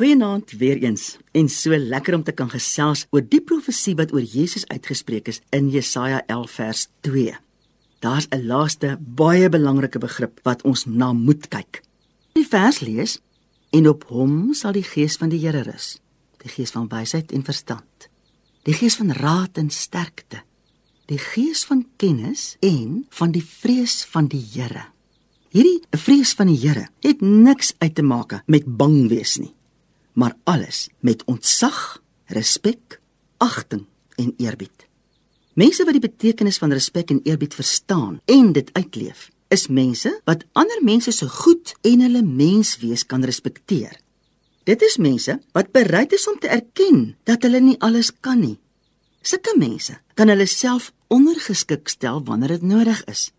Goeienaand weer eens. En so lekker om te kan gesels oor die profesie wat oor Jesus uitgespreek is in Jesaja 11 vers 2. Daar's 'n laaste baie belangrike begrip wat ons na moet kyk. Die vers lees: En op hom sal die gees van die Here rus, die gees van wysheid en verstand, die gees van raad en sterkte, die gees van kennis en van die vrees van die Here. Hierdie vrees van die Here het niks uit te maak met bang wees nie maar alles met ontzag, respek, agting en eerbied. Mense wat die betekenis van respek en eerbied verstaan en dit uitleef, is mense wat ander mense se goed en hulle menswees kan respekteer. Dit is mense wat bereid is om te erken dat hulle nie alles kan nie. Sulke mense kan hulle self ondergeskik stel wanneer dit nodig is.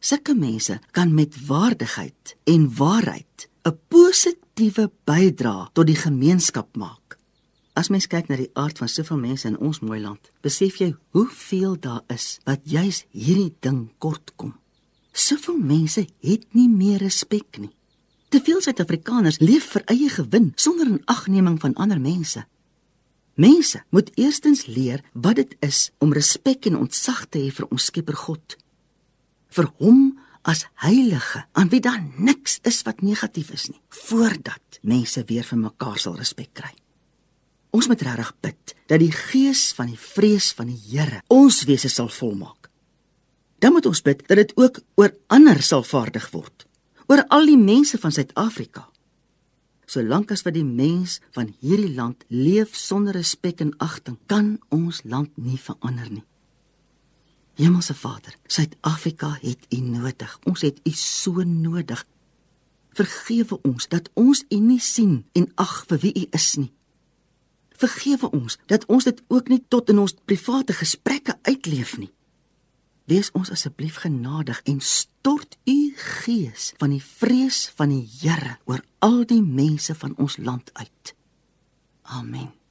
Sulke mense kan met waardigheid en waarheid 'n positiewe bydrae tot die gemeenskap maak. As mens kyk na die aard van soveel mense in ons mooi land, besef jy hoeveel daar is wat juis hierdie ding kortkom. Soveel mense het nie meer respek nie. Te veel Suid-Afrikaners leef vir eie gewin sonder 'n agneming van ander mense. Mense moet eerstens leer wat dit is om respek en ontzag te hê vir ons Skepper God. Vir hom as heilige aan wie daar niks is wat negatief is nie voordat mense weer vir mekaar sal respek kry. Ons moet regtig bid dat die gees van die vrees van die Here ons wese sal volmaak. Dan moet ons bid dat dit ook oor ander sal vaardig word, oor al die mense van Suid-Afrika. Solank as wat die mens van hierdie land leef sonder respek en agting, kan ons land nie verander nie. Hemelse Vader, Suid-Afrika het U nodig. Ons het U so nodig. Vergewe ons dat ons U nie sien en ag vir wie U is nie. Vergewe ons dat ons dit ook nie tot in ons private gesprekke uitleef nie. Wees ons asseblief genadig en stort U gees van die vrees van die Here oor al die mense van ons land uit. Amen.